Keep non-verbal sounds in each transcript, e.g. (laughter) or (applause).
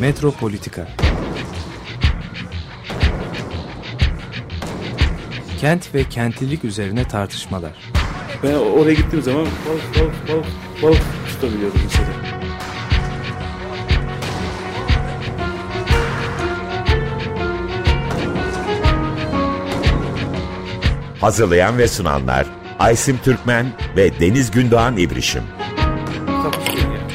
Metropolitika Kent ve kentlilik üzerine tartışmalar. Ben oraya gittiğim zaman balık balık balık balık tutabiliyordum mesela. Hazırlayan ve sunanlar Aysim Türkmen ve Deniz Gündoğan İbrişim.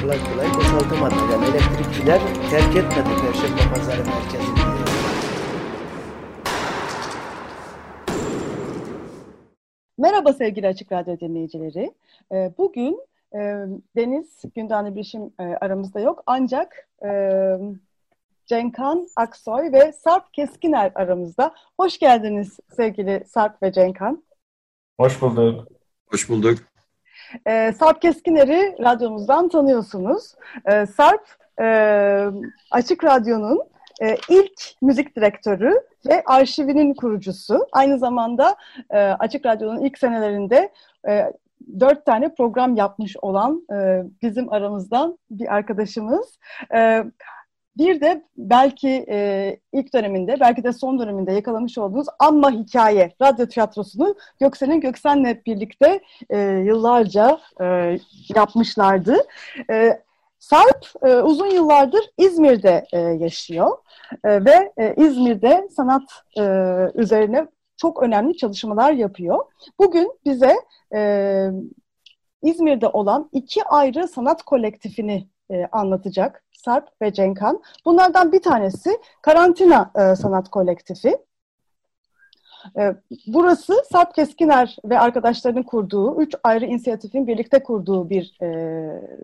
Kolay kolay boşaltamadı. Yani elektrikçiler terk etmedi Perşembe Pazarı merkezini. Merhaba sevgili Açık Radyo dinleyicileri. Ee, Bugün e, Deniz Gündoğan İbrişim e, aramızda yok ancak e, Cenkan Aksoy ve Sarp Keskiner aramızda. Hoş geldiniz sevgili Sarp ve Cenkan. Hoş bulduk. Hoş bulduk. Ee, Sarp Keskiner'i radyomuzdan tanıyorsunuz. Ee, Sarp e, Açık Radyo'nun e, ilk müzik direktörü ve arşivinin kurucusu. Aynı zamanda e, Açık Radyo'nun ilk senelerinde e, dört tane program yapmış olan e, bizim aramızdan bir arkadaşımız. E, bir de belki e, ilk döneminde, belki de son döneminde yakalamış olduğunuz Amma Hikaye radyo tiyatrosunu Göksel'in Göksel'le birlikte e, yıllarca e, yapmışlardı. E, Sarp e, uzun yıllardır İzmir'de e, yaşıyor e, ve e, İzmir'de sanat e, üzerine çok önemli çalışmalar yapıyor. Bugün bize e, İzmir'de olan iki ayrı sanat kolektifini e, anlatacak Sarp ve Cenkan. Bunlardan bir tanesi Karantina e, Sanat Kolektifi. E, burası Sarp Keskiner ve arkadaşlarının kurduğu, üç ayrı inisiyatifin birlikte kurduğu bir e,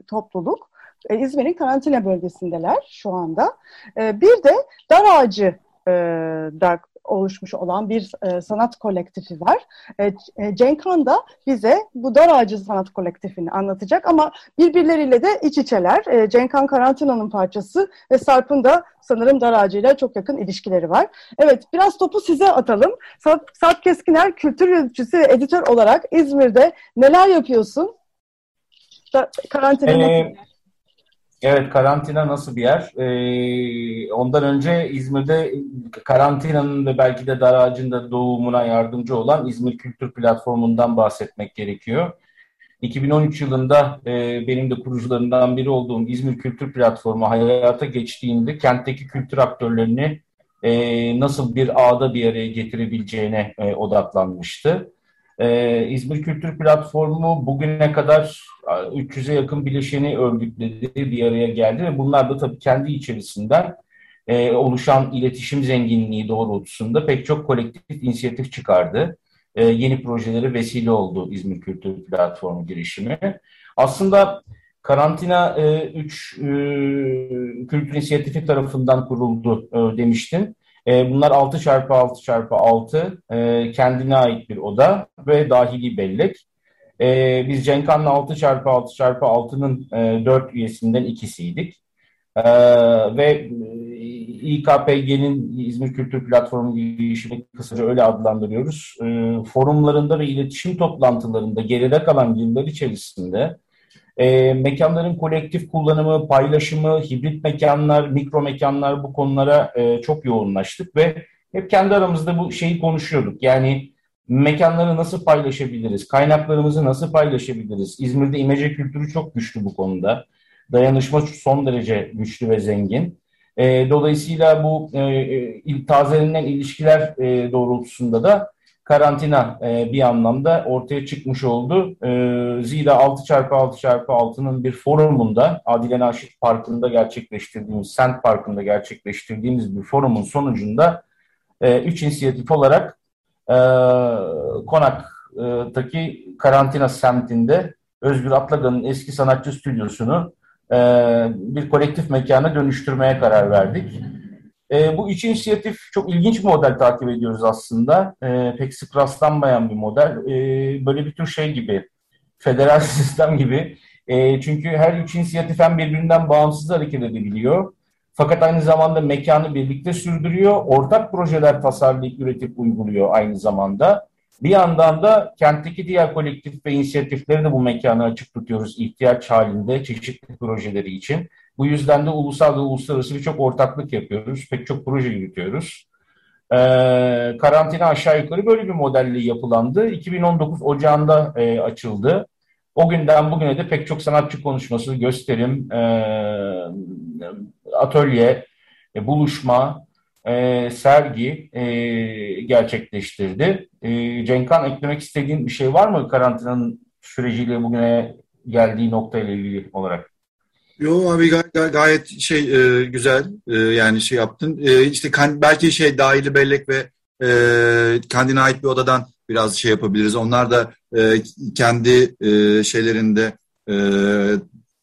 topluluk. E, İzmir'in karantina bölgesindeler şu anda. E, bir de Dar Ağacı e, da oluşmuş olan bir e, sanat kolektifi var. E, e, Cenkan da bize bu Dar Ağacı Sanat Kolektifini anlatacak ama birbirleriyle de iç içeler. E, Cenkan Karantina'nın parçası ve Sarp'ın da sanırım Dar Ağacı ile çok yakın ilişkileri var. Evet, biraz topu size atalım. Sarp, Sarp Keskiner kültür yöneticisi ve editör olarak İzmir'de neler yapıyorsun? Da, karantina Ee, Evet, karantina nasıl bir yer? Ee, ondan önce İzmir'de karantinanın ve belki de dar ağacın da doğumuna yardımcı olan İzmir Kültür Platformu'ndan bahsetmek gerekiyor. 2013 yılında e, benim de kurucularından biri olduğum İzmir Kültür Platformu hayata geçtiğinde kentteki kültür aktörlerini e, nasıl bir ağda bir araya getirebileceğine e, odaklanmıştı. Ee, İzmir Kültür Platformu bugüne kadar 300'e yakın bileşeni örgütledi, bir araya geldi ve bunlar da tabii kendi içerisinden e, oluşan iletişim zenginliği doğrultusunda pek çok kolektif inisiyatif çıkardı. E, yeni projeleri vesile oldu İzmir Kültür Platformu girişimi. Aslında karantina 3 e, e, kültür inisiyatifi tarafından kuruldu e, demiştin. E, bunlar 6 çarpı 6 çarpı 6 e, kendine ait bir oda ve dahili bellek. E, biz Cenkan'la 6 çarpı 6 çarpı 6'nın e, 4 üyesinden ikisiydik. E, ve e, İKPG'nin İzmir Kültür Platformu girişimi kısaca öyle adlandırıyoruz. E, forumlarında ve iletişim toplantılarında geride kalan yıllar içerisinde e, mekanların kolektif kullanımı, paylaşımı, hibrit mekanlar, mikro mekanlar bu konulara e, çok yoğunlaştık ve hep kendi aramızda bu şeyi konuşuyorduk. Yani mekanları nasıl paylaşabiliriz, kaynaklarımızı nasıl paylaşabiliriz? İzmir'de imece kültürü çok güçlü bu konuda. Dayanışma son derece güçlü ve zengin. E, dolayısıyla bu e, e, tazelenen ilişkiler e, doğrultusunda da karantina e, bir anlamda ortaya çıkmış oldu. E, zira 6x6x6'nın bir forumunda Adile Naşit Parkı'nda gerçekleştirdiğimiz, Sent Parkı'nda gerçekleştirdiğimiz bir forumun sonucunda e, üç inisiyatif olarak e, Konak'taki karantina semtinde Özgür Atlagan'ın eski sanatçı stüdyosunu e, bir kolektif mekana dönüştürmeye karar verdik. E, bu üç inisiyatif çok ilginç bir model takip ediyoruz aslında. E, pek sık rastlanmayan bir model. E, böyle bir tür şey gibi, federal (laughs) sistem gibi. E, çünkü her üç inisiyatif hem birbirinden bağımsız hareket edebiliyor. Fakat aynı zamanda mekanı birlikte sürdürüyor. Ortak projeler tasarlayıp, üretip uyguluyor aynı zamanda. Bir yandan da kentteki diğer kolektif ve inisiyatifleri de bu mekanı açık tutuyoruz ihtiyaç halinde çeşitli projeleri için. Bu yüzden de ulusal ve uluslararası birçok ortaklık yapıyoruz. Pek çok proje yürütüyoruz. Ee, karantina aşağı yukarı böyle bir modelle yapılandı. 2019 Ocağı'nda e, açıldı. O günden bugüne de pek çok sanatçı konuşması, gösterim, e, atölye, e, buluşma, e, sergi e, gerçekleştirdi. E, Cenkhan eklemek istediğin bir şey var mı karantinanın süreciyle bugüne geldiği noktayla ilgili olarak? Yo abi gay- gayet şey e, güzel e, yani şey yaptın. E, işte kan- belki şey dahili bellek ve e, kendine ait bir odadan biraz şey yapabiliriz. Onlar da e, kendi e, şeylerinde e,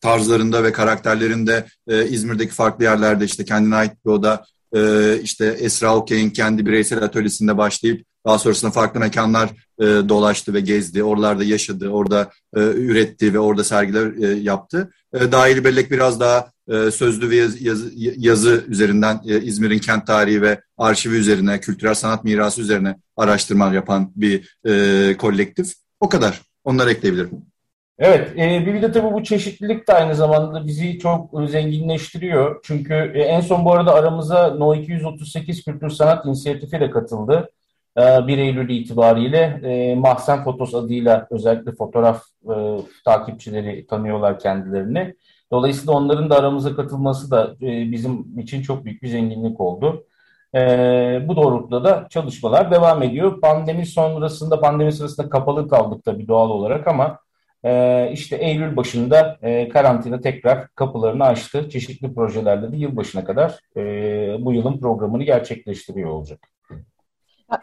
tarzlarında ve karakterlerinde e, İzmir'deki farklı yerlerde işte kendine ait bir oda e, işte Esra Okey'in kendi bireysel atölyesinde başlayıp daha sonrasında farklı mekanlar e, dolaştı ve gezdi. Oralarda yaşadı, orada e, üretti ve orada sergiler e, yaptı. E, dahili bellek biraz daha e, sözlü ve yazı, yazı, yazı üzerinden e, İzmir'in kent tarihi ve arşivi üzerine, kültürel sanat mirası üzerine araştırma yapan bir e, kolektif. O kadar. Onları ekleyebilirim. Evet, e, bir de tabii bu çeşitlilik de aynı zamanda bizi çok zenginleştiriyor. Çünkü e, en son bu arada aramıza No 238 Kültür Sanat İnisiyatifi de katıldı. E, 1 Eylül itibariyle e, Mahsen Fotos adıyla özellikle fotoğraf e, takipçileri tanıyorlar kendilerini. Dolayısıyla onların da aramıza katılması da e, bizim için çok büyük bir zenginlik oldu. E, bu doğrultuda da çalışmalar devam ediyor. Pandemi sonrasında, pandemi sırasında kapalı kaldık tabii doğal olarak ama e, işte Eylül başında e, karantina tekrar kapılarını açtı. Çeşitli projelerde de yılbaşına kadar e, bu yılın programını gerçekleştiriyor olacak.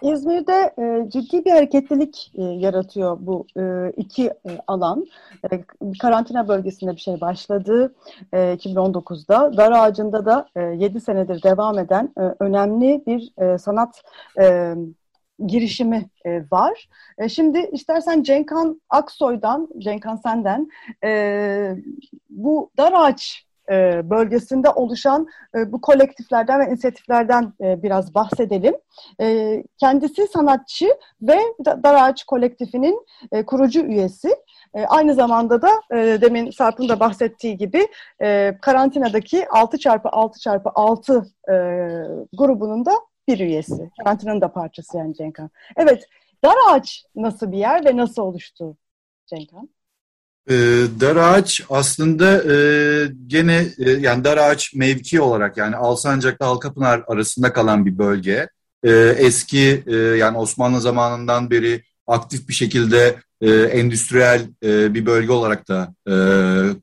İzmir'de e, ciddi bir hareketlilik yaratıyor bu iki alan. Karantina bölgesinde bir şey başladı e, 2019'da. Dar Ağacı'nda da e, 7 senedir devam eden önemli bir sanat e, girişimi e, var. E, şimdi istersen Cenkan Aksoy'dan, Cenkan senden e, bu Dar Ağaç e, bölgesinde oluşan e, bu kolektiflerden ve inisiyatiflerden e, biraz bahsedelim. kendisi sanatçı ve Dar Ağaç kolektifinin kurucu üyesi. aynı zamanda da demin Sarp'ın da bahsettiği gibi karantinadaki 6x6x6 grubunun da bir üyesi. Karantinanın da parçası yani Cenkan. Evet, Dar Ağaç nasıl bir yer ve nasıl oluştu Cenkan? E, dar ağaç aslında e, gene e, yani dar ağaç mevki olarak yani Alsancak'la Halkapınar arasında kalan bir bölge. E, eski e, yani Osmanlı zamanından beri aktif bir şekilde e, endüstriyel e, bir bölge olarak da e,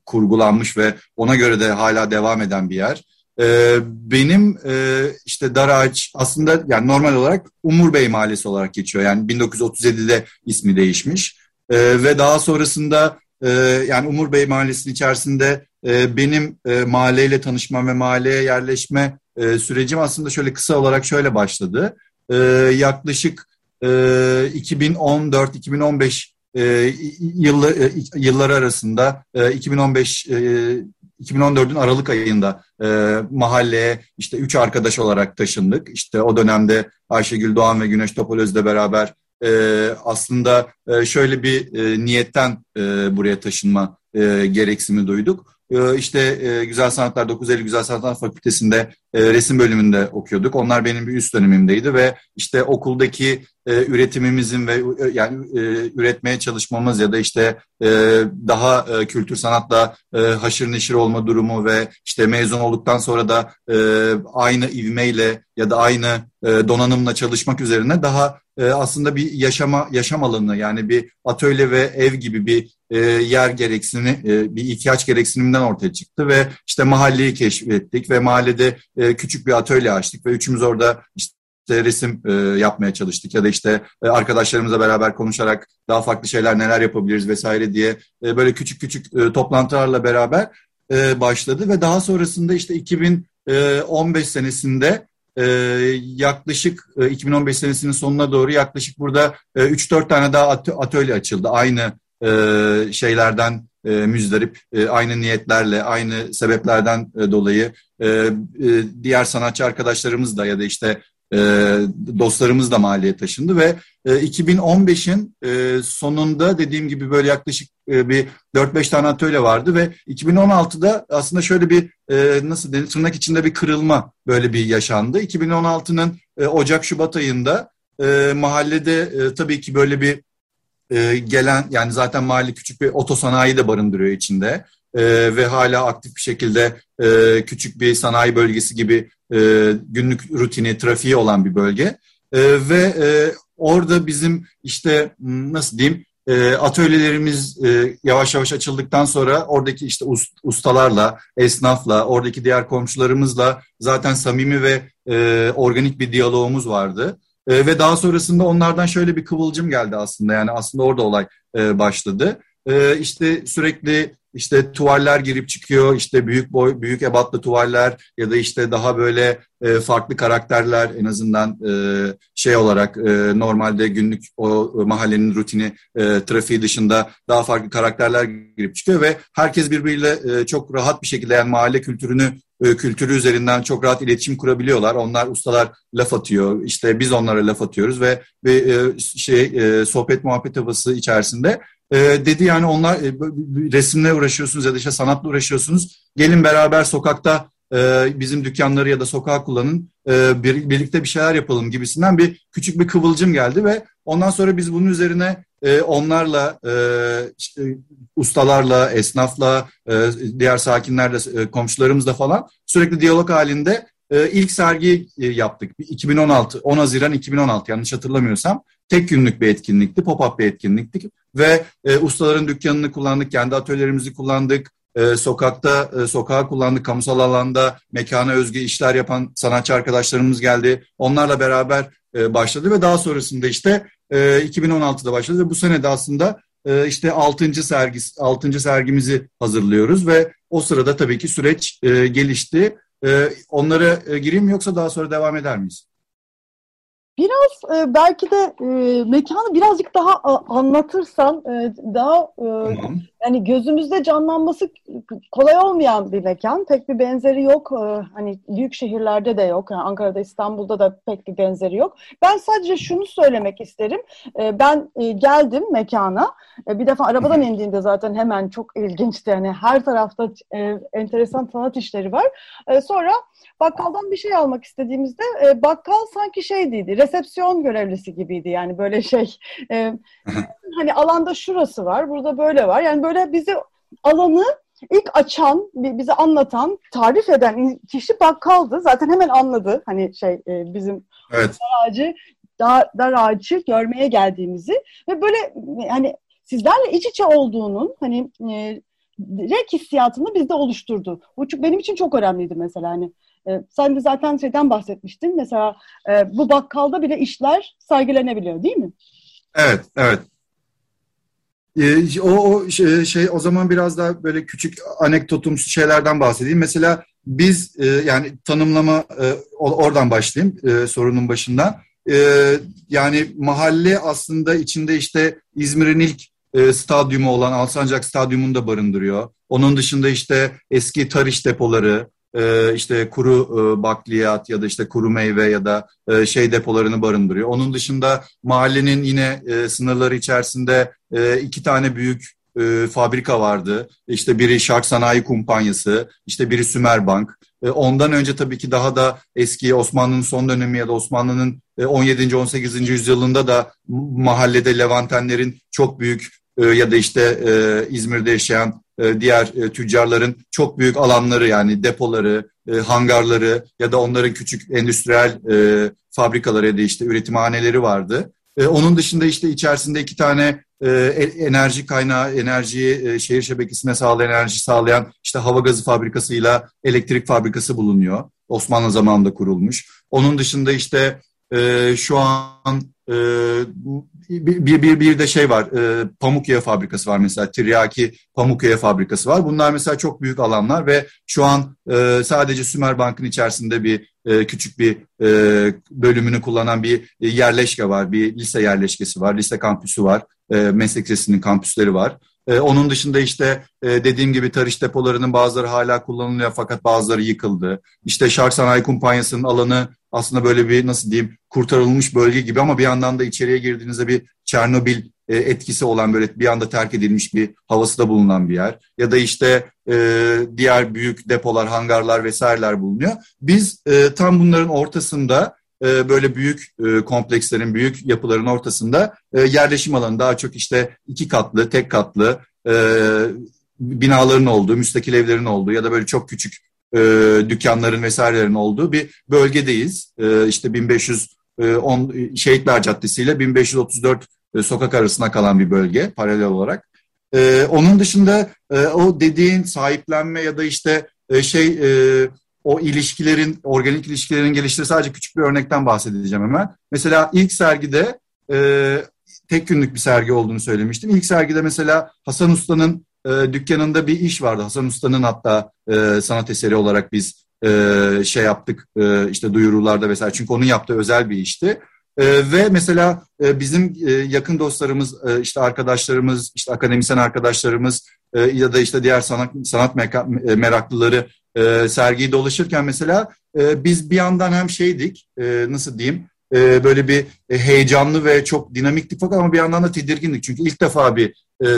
kurgulanmış ve ona göre de hala devam eden bir yer. E, benim e, işte dar ağaç aslında yani normal olarak Umur Bey Mahallesi olarak geçiyor. Yani 1937'de ismi değişmiş. E, ve daha sonrasında e, yani Umur Bey Mahallesi'nin içerisinde e, benim e, mahalleyle tanışmam ve mahalleye yerleşme e, sürecim aslında şöyle kısa olarak şöyle başladı. E, yaklaşık e, 2014-2015 e, yıllı, e, yılları arasında e, 2015 e, 2014'ün Aralık ayında e, mahalleye işte üç arkadaş olarak taşındık. İşte o dönemde Ayşegül Doğan ve Güneş Topalöz'le beraber e, aslında e, şöyle bir e, niyetten e, buraya taşınma e, gereksimi duyduk. E, işte e, Güzel Sanatlar 9 Eylül Güzel Sanatlar Fakültesi'nde e, resim bölümünde okuyorduk. Onlar benim bir üst dönemimdeydi ve işte okuldaki e, üretimimizin ve e, yani e, üretmeye çalışmamız ya da işte e, daha e, kültür sanatla e, haşır neşir olma durumu ve işte mezun olduktan sonra da e, aynı ivmeyle ya da aynı e, donanımla çalışmak üzerine daha e, aslında bir yaşama yaşam alanı yani bir atölye ve ev gibi bir e, yer gereksinimi e, bir ihtiyaç gereksiniminden ortaya çıktı ve işte mahalleyi keşfettik ve mahallede e, küçük bir atölye açtık ve üçümüz orada işte resim e, yapmaya çalıştık ya da işte e, arkadaşlarımızla beraber konuşarak daha farklı şeyler neler yapabiliriz vesaire diye e, böyle küçük küçük e, toplantılarla beraber e, başladı ve daha sonrasında işte 2015 senesinde e, yaklaşık e, 2015 senesinin sonuna doğru yaklaşık burada e, 3-4 tane daha atölye açıldı. Aynı e, şeylerden e, müzdarip, e, aynı niyetlerle, aynı sebeplerden e, dolayı e, e, diğer sanatçı arkadaşlarımız da ya da işte e, dostlarımız da mahalleye taşındı ve e, 2015'in e, sonunda dediğim gibi böyle yaklaşık e, bir 4-5 tane atölye vardı ve 2016'da aslında şöyle bir e, nasıl denir tırnak içinde bir kırılma böyle bir yaşandı. 2016'nın e, Ocak-Şubat ayında e, mahallede e, tabii ki böyle bir e, gelen yani zaten mahalle küçük bir otosanayi de barındırıyor içinde e, ve hala aktif bir şekilde e, küçük bir sanayi bölgesi gibi e, günlük rutini, trafiği olan bir bölge e, ve e, orada bizim işte nasıl diyeyim e, atölyelerimiz e, yavaş yavaş açıldıktan sonra oradaki işte ust, ustalarla, esnafla, oradaki diğer komşularımızla zaten samimi ve e, organik bir diyalogumuz vardı. E, ve daha sonrasında onlardan şöyle bir kıvılcım geldi aslında. Yani aslında orada olay e, başladı. E, işte sürekli işte tuvaller girip çıkıyor, işte büyük boy, büyük ebatlı tuvaller ya da işte daha böyle e, farklı karakterler en azından e, şey olarak e, normalde günlük o mahallenin rutini e, trafiği dışında daha farklı karakterler girip çıkıyor ve herkes birbiriyle e, çok rahat bir şekilde yani mahalle kültürünü e, kültürü üzerinden çok rahat iletişim kurabiliyorlar. Onlar ustalar laf atıyor. işte biz onlara laf atıyoruz ve bir e, şey e, sohbet muhabbet havası içerisinde e, dedi yani onlar e, resimle uğraşıyorsunuz ya da işte sanatla uğraşıyorsunuz. Gelin beraber sokakta e, bizim dükkanları ya da sokağı kullanın e, bir, birlikte bir şeyler yapalım gibisinden bir küçük bir kıvılcım geldi ve ondan sonra biz bunun üzerine onlarla işte, ustalarla, esnafla, diğer sakinlerle, e, komşularımızla falan sürekli diyalog halinde ilk sergi yaptık. 2016, 10 Haziran 2016 yanlış hatırlamıyorsam. Tek günlük bir etkinlikti, pop-up bir etkinlikti. Ve e, ustaların dükkanını kullandık, kendi atölyelerimizi kullandık. E, sokakta, e, sokağa kullandık, kamusal alanda mekana özgü işler yapan sanatçı arkadaşlarımız geldi. Onlarla beraber e, başladı ve daha sonrasında işte e, 2016'da başladı ve bu sene de aslında e, işte 6. sergis 6. sergimizi hazırlıyoruz ve o sırada tabii ki süreç e, gelişti. E, onlara e, gireyim yoksa daha sonra devam eder miyiz? Biraz e, belki de e, mekanı birazcık daha a, anlatırsan e, daha e, yani gözümüzde canlanması kolay olmayan bir mekan. Pek bir benzeri yok. E, hani büyük şehirlerde de yok. Yani Ankara'da, İstanbul'da da pek bir benzeri yok. Ben sadece şunu söylemek isterim. E, ben e, geldim mekana. E, bir defa arabadan indiğimde zaten hemen çok ilginçti. Yani her tarafta e, enteresan sanat işleri var. Sonra bakkaldan bir şey almak istediğimizde e, bakkal sanki şey değildi, resepsiyon görevlisi gibiydi yani böyle şey. Hani alanda şurası var, burada böyle var. Yani böyle bizi alanı ilk açan, bize anlatan, tarif eden kişi bakkaldı. Zaten hemen anladı hani şey e, bizim evet. dar ağacı dar, dar ağacı görmeye geldiğimizi ve böyle hani sizlerle iç içe olduğunun hani e, direkt hissiyatını bizde oluşturdu. Bu benim için çok önemliydi mesela hani e, sen de zaten şeyden bahsetmiştin. Mesela e, bu bakkalda bile işler sergilenebiliyor değil mi? Evet, evet. E, o, o şey, şey o zaman biraz daha böyle küçük anekdotumsu şeylerden bahsedeyim. Mesela biz e, yani tanımlama e, oradan başlayayım e, sorunun başından. E, yani mahalle aslında içinde işte İzmir'in ilk e, stadyumu olan Alsancak Stadyumu'nu da barındırıyor. Onun dışında işte eski tarış depoları, e, işte kuru e, bakliyat ya da işte kuru meyve ya da e, şey depolarını barındırıyor. Onun dışında mahallenin yine e, sınırları içerisinde iki tane büyük fabrika vardı. İşte biri Şark Sanayi Kumpanyası, işte biri Sümerbank. E, ondan önce tabii ki daha da eski Osmanlı'nın son dönemi ya da Osmanlı'nın e, 17. 18. yüzyılında da mahallede Levantenlerin çok büyük ya da işte İzmir'de yaşayan diğer e, tüccarların çok büyük alanları yani depoları, e, hangarları ya da onların küçük endüstriyel fabrikaları ya da işte üretimhaneleri vardı. Onun dışında işte içerisinde iki tane enerji kaynağı, enerjiyi şehir şebekesine sağlayan, enerji sağlayan işte hava gazı fabrikasıyla elektrik fabrikası bulunuyor. Osmanlı zamanında kurulmuş. Onun dışında işte şu an bir, bir, bir de şey var, e, pamuk yağı fabrikası var mesela, Tiryaki pamuk yağı fabrikası var. Bunlar mesela çok büyük alanlar ve şu an e, sadece Sümer Bank'ın içerisinde bir e, küçük bir e, bölümünü kullanan bir yerleşke var, bir lise yerleşkesi var, lise kampüsü var, e, meslek lisesinin kampüsleri var. E, onun dışında işte e, dediğim gibi tarış depolarının bazıları hala kullanılıyor fakat bazıları yıkıldı. İşte Şark Sanayi Kumpanyası'nın alanı aslında böyle bir nasıl diyeyim kurtarılmış bölge gibi ama bir yandan da içeriye girdiğinizde bir Çernobil e, etkisi olan böyle bir anda terk edilmiş bir havası da bulunan bir yer. Ya da işte e, diğer büyük depolar, hangarlar vesaireler bulunuyor. Biz e, tam bunların ortasında e, böyle büyük e, komplekslerin, büyük yapıların ortasında e, yerleşim alanı daha çok işte iki katlı, tek katlı binaların olduğu, müstakil evlerin olduğu ya da böyle çok küçük dükkanların vesairelerin olduğu bir bölgedeyiz. E, işte 1510 Şehitler Caddesi ile 1534 e, sokak arasında kalan bir bölge paralel olarak. E, onun dışında e, o dediğin sahiplenme ya da işte e, şey e, o ilişkilerin, organik ilişkilerin geliştiği sadece küçük bir örnekten bahsedeceğim hemen. Mesela ilk sergide e, tek günlük bir sergi olduğunu söylemiştim. İlk sergide mesela Hasan Usta'nın e, dükkanında bir iş vardı. Hasan Usta'nın hatta e, sanat eseri olarak biz e, şey yaptık e, işte duyurularda vesaire. Çünkü onun yaptığı özel bir işti. E, ve mesela e, bizim e, yakın dostlarımız, e, işte arkadaşlarımız, işte akademisyen arkadaşlarımız e, ya da işte diğer sanat sanat e, meraklıları e, sergiyi dolaşırken mesela e, biz bir yandan hem şeydik, e, nasıl diyeyim, e, böyle bir heyecanlı ve çok dinamiktik fakat ama bir yandan da tedirgindik. Çünkü ilk defa bir e,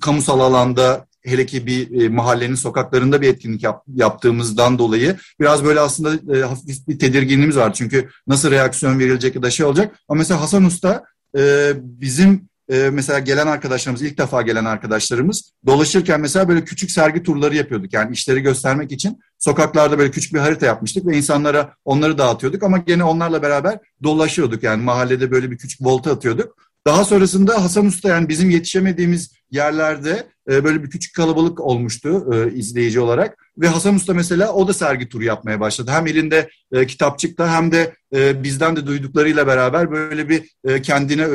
kamusal alanda hele ki bir e, mahallenin sokaklarında bir etkinlik yap, yaptığımızdan dolayı biraz böyle aslında e, hafif bir tedirginliğimiz var. Çünkü nasıl reaksiyon verilecek ya da şey olacak. Ama mesela Hasan Usta e, bizim e, mesela gelen arkadaşlarımız, ilk defa gelen arkadaşlarımız dolaşırken mesela böyle küçük sergi turları yapıyorduk. Yani işleri göstermek için sokaklarda böyle küçük bir harita yapmıştık ve insanlara onları dağıtıyorduk. Ama gene onlarla beraber dolaşıyorduk. Yani mahallede böyle bir küçük volta atıyorduk. Daha sonrasında Hasan Usta yani bizim yetişemediğimiz yerlerde e, böyle bir küçük kalabalık olmuştu e, izleyici olarak. Ve Hasan Usta mesela o da sergi turu yapmaya başladı. Hem elinde e, kitapçıkta hem de e, bizden de duyduklarıyla beraber böyle bir kendine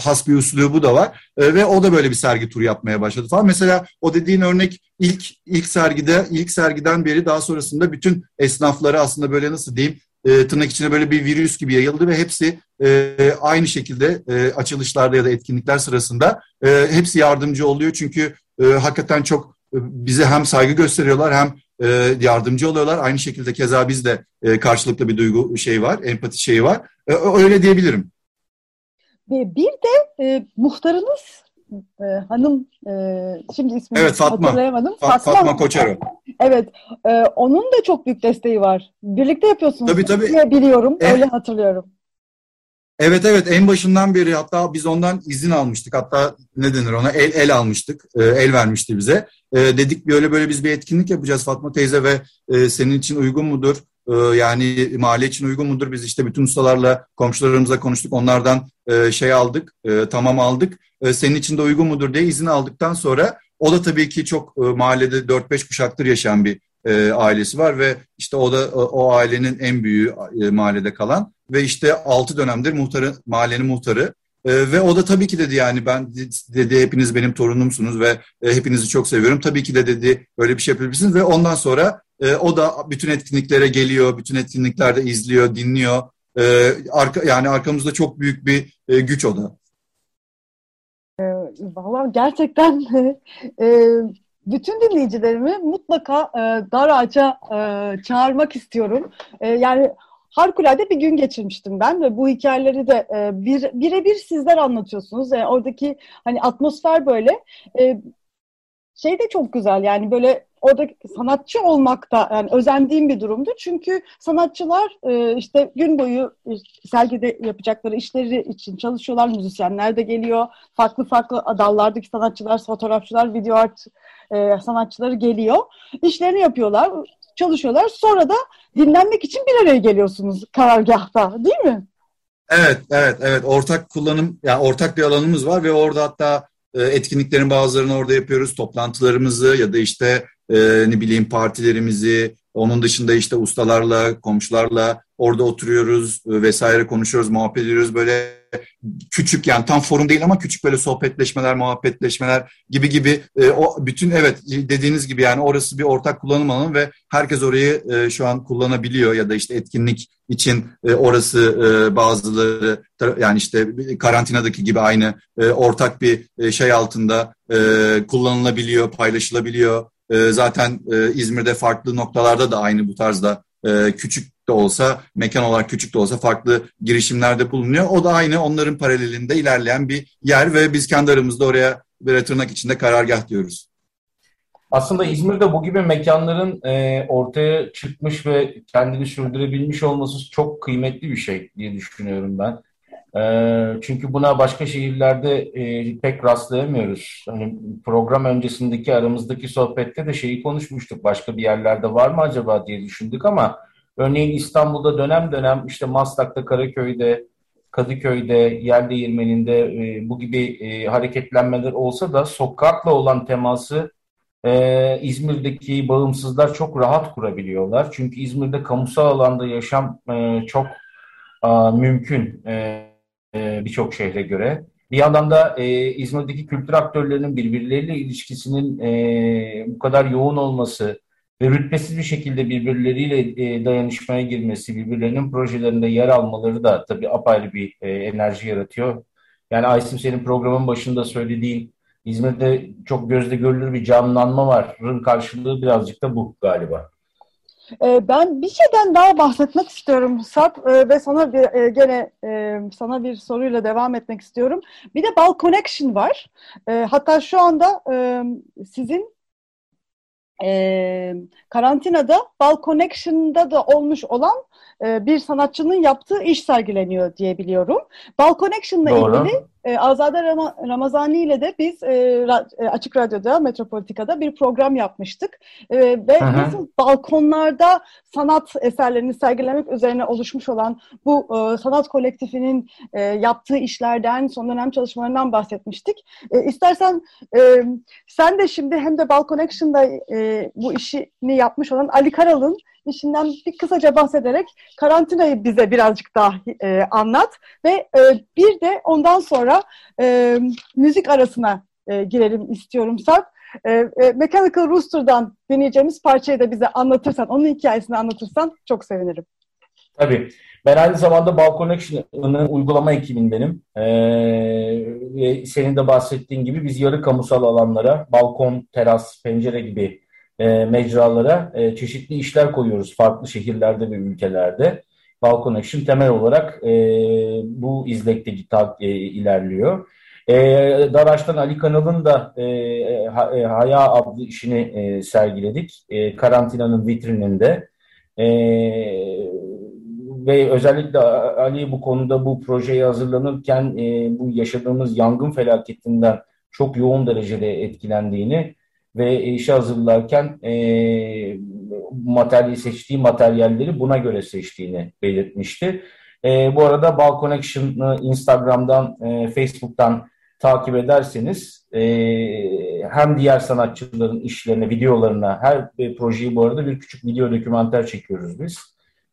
has bir üslubu da var. Ve o da böyle bir sergi turu yapmaya başladı falan. Mesela o dediğin örnek ilk ilk sergide ilk sergiden beri daha sonrasında bütün esnafları aslında böyle nasıl diyeyim e, tırnak içine böyle bir virüs gibi yayıldı ve hepsi e, aynı şekilde e, açılışlarda ya da etkinlikler sırasında e, hepsi yardımcı oluyor. Çünkü e, hakikaten çok e, bize hem saygı gösteriyorlar hem e, yardımcı oluyorlar. Aynı şekilde keza biz de e, karşılıklı bir duygu şey var, empati şeyi var. E, öyle diyebilirim. Bir de e, muhtarınız e, hanım e, şimdi ismini evet, Fatma. hatırlayamadım. Fatma, Fatma Koçero. (laughs) Evet. E, onun da çok büyük desteği var. Birlikte yapıyorsunuz. Tabii tabii. Diye biliyorum. E, öyle hatırlıyorum. Evet evet en başından beri hatta biz ondan izin almıştık. Hatta ne denir ona el el almıştık. E, el vermişti bize. E, dedik böyle böyle biz bir etkinlik yapacağız Fatma teyze ve e, senin için uygun mudur? E, yani mahalle için uygun mudur? Biz işte bütün ustalarla komşularımıza konuştuk. Onlardan e, şey aldık. E, tamam aldık. E, senin için de uygun mudur diye izin aldıktan sonra o da tabii ki çok mahallede 4-5 kuşaktır yaşayan bir ailesi var ve işte o da o, ailenin en büyüğü mahallede kalan ve işte 6 dönemdir muhtarı mahallenin muhtarı ve o da tabii ki dedi yani ben dedi hepiniz benim torunumsunuz ve hepinizi çok seviyorum. Tabii ki de dedi böyle bir şey yapabilirsiniz ve ondan sonra o da bütün etkinliklere geliyor, bütün etkinliklerde izliyor, dinliyor. E, arka, yani arkamızda çok büyük bir e, güç o da. E, Valla gerçekten (laughs) e, bütün dinleyicilerimi mutlaka e, dar ağaca e, çağırmak istiyorum. E, yani harikulade bir gün geçirmiştim ben ve bu hikayeleri de e, bir birebir sizler anlatıyorsunuz. Yani oradaki hani atmosfer böyle e, şey de çok güzel yani böyle orada sanatçı olmak da yani özendiğim bir durumdu. Çünkü sanatçılar e, işte gün boyu sergide yapacakları işleri için çalışıyorlar. Müzisyenler de geliyor. Farklı farklı dallardaki sanatçılar, fotoğrafçılar, video art e, sanatçıları geliyor. İşlerini yapıyorlar, çalışıyorlar. Sonra da dinlenmek için bir araya geliyorsunuz karargahta değil mi? Evet, evet, evet. Ortak kullanım, yani ortak bir alanımız var ve orada hatta e, etkinliklerin bazılarını orada yapıyoruz. Toplantılarımızı ya da işte e, ne bileyim partilerimizi, Onun dışında işte ustalarla, komşularla orada oturuyoruz e, vesaire konuşuyoruz, muhabbet ediyoruz. Böyle küçük yani tam forum değil ama küçük böyle sohbetleşmeler, muhabbetleşmeler gibi gibi e, o bütün evet dediğiniz gibi yani orası bir ortak kullanım alanı ve herkes orayı e, şu an kullanabiliyor ya da işte etkinlik için e, orası e, bazıları yani işte karantinadaki gibi aynı e, ortak bir e, şey altında e, kullanılabiliyor, paylaşılabiliyor. E, zaten e, İzmir'de farklı noktalarda da aynı bu tarzda e, küçük de olsa, mekan olarak küçük de olsa farklı girişimlerde bulunuyor. O da aynı onların paralelinde ilerleyen bir yer ve biz kendi aramızda oraya bir tırnak içinde karargah diyoruz. Aslında İzmir'de bu gibi mekanların e, ortaya çıkmış ve kendini sürdürebilmiş olması çok kıymetli bir şey diye düşünüyorum ben. E, çünkü buna başka şehirlerde e, pek rastlayamıyoruz. Hani program öncesindeki aramızdaki sohbette de şeyi konuşmuştuk. Başka bir yerlerde var mı acaba diye düşündük ama Örneğin İstanbul'da dönem dönem işte Maslak'ta, Karaköy'de, Kadıköy'de, yer değirmeninde e, bu gibi e, hareketlenmeler olsa da sokakla olan teması e, İzmir'deki bağımsızlar çok rahat kurabiliyorlar. Çünkü İzmir'de kamusal alanda yaşam e, çok a, mümkün e, birçok şehre göre. Bir yandan da e, İzmir'deki kültür aktörlerinin birbirleriyle ilişkisinin e, bu kadar yoğun olması, ve rütbesiz bir şekilde birbirleriyle e, dayanışmaya girmesi, birbirlerinin projelerinde yer almaları da tabii apayrı bir e, enerji yaratıyor. Yani Aysim senin programın başında söylediğin İzmir'de çok gözde görülür bir canlanma var. Rın karşılığı birazcık da bu galiba. E, ben bir şeyden daha bahsetmek istiyorum Sarp ve sana bir gene sana bir soruyla devam etmek istiyorum. Bir de Bal Connection var. Hatta şu anda sizin e, karantinada Bal Connection'da da olmuş olan e, bir sanatçının yaptığı iş sergileniyor diye biliyorum. Bal Connection'la ilgili e, Azade Ram Ramazani ile de biz e, ra Açık Radyo'da, Metropolitika'da bir program yapmıştık. E, ve -hı. nasıl balkonlarda sanat eserlerini sergilemek üzerine oluşmuş olan bu e, sanat kolektifinin e, yaptığı işlerden, son dönem çalışmalarından bahsetmiştik. E, istersen e, sen de şimdi hem de Bal Connection'da e, bu işini yapmış olan Ali Karal'ın işinden bir kısaca bahsederek karantinayı bize birazcık daha e, anlat ve e, bir de ondan sonra e, müzik arasına e, girelim istiyorum Sarp. E, e, Mechanical Rooster'dan dinleyeceğimiz parçayı da bize anlatırsan, onun hikayesini anlatırsan çok sevinirim. Tabii. Ben aynı zamanda Bal Connection'ın uygulama ekibindenim. Ee, senin de bahsettiğin gibi biz yarı kamusal alanlara, balkon, teras, pencere gibi e, mecralara e, çeşitli işler koyuyoruz farklı şehirlerde ve ülkelerde. Balkon Action temel olarak e, bu izlekte e, ilerliyor. E, Daraş'tan Ali Kanal'ın da e, e, Haya adlı işini e, sergiledik. E, karantinanın vitrininde. E, ve özellikle Ali bu konuda bu projeye hazırlanırken e, bu yaşadığımız yangın felaketinden çok yoğun derecede etkilendiğini ve işe hazırlarken e, materyali seçtiği materyalleri buna göre seçtiğini belirtmişti. E, bu arada Bal Connection'ı Instagram'dan, e, Facebook'tan takip ederseniz e, hem diğer sanatçıların işlerine, videolarına, her bir projeyi bu arada bir küçük video dokümanter çekiyoruz biz.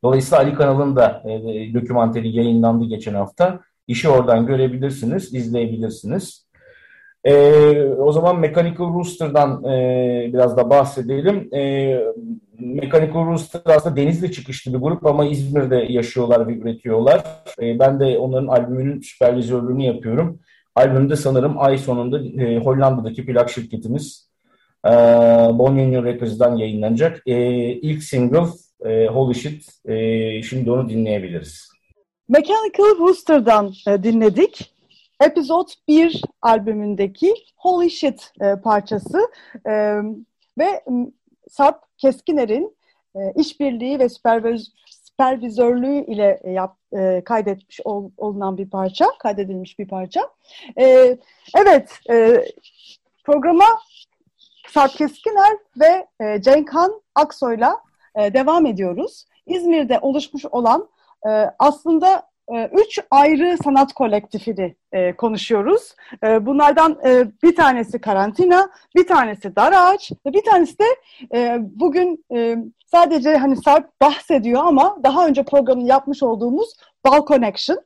Dolayısıyla Ali kanalın da e, dokümanteri yayınlandı geçen hafta. İşi oradan görebilirsiniz, izleyebilirsiniz. E, o zaman Mechanical Rooster'dan e, biraz da bahsedelim. E, Mechanical Rooster aslında Denizli çıkışlı bir grup ama İzmir'de yaşıyorlar ve üretiyorlar. E, ben de onların albümünün süpervizörlüğünü yapıyorum. Albümde sanırım ay sonunda e, Hollanda'daki plak şirketimiz e, Bon Records'dan yayınlanacak. E, ilk single e, Holy Shit. E, şimdi onu dinleyebiliriz. Mechanical Rooster'dan e, dinledik. Episode 1 albümündeki Holy Shit e, parçası e, ve Sarp Keskiner'in e, işbirliği ve süperviz süpervizörlüğü ile e, yap, e, kaydetmiş ol, olunan bir parça, kaydedilmiş bir parça. E, evet, e, programa Sarp Keskiner ve e, Cenkhan Aksoy'la e, devam ediyoruz. İzmir'de oluşmuş olan e, aslında üç ayrı sanat kolektifini e, konuşuyoruz. E, bunlardan e, bir tanesi Karantina, bir tanesi Dar Ağaç ve bir tanesi de e, bugün e, sadece hani Sarp bahsediyor ama daha önce programını yapmış olduğumuz Bal Connection.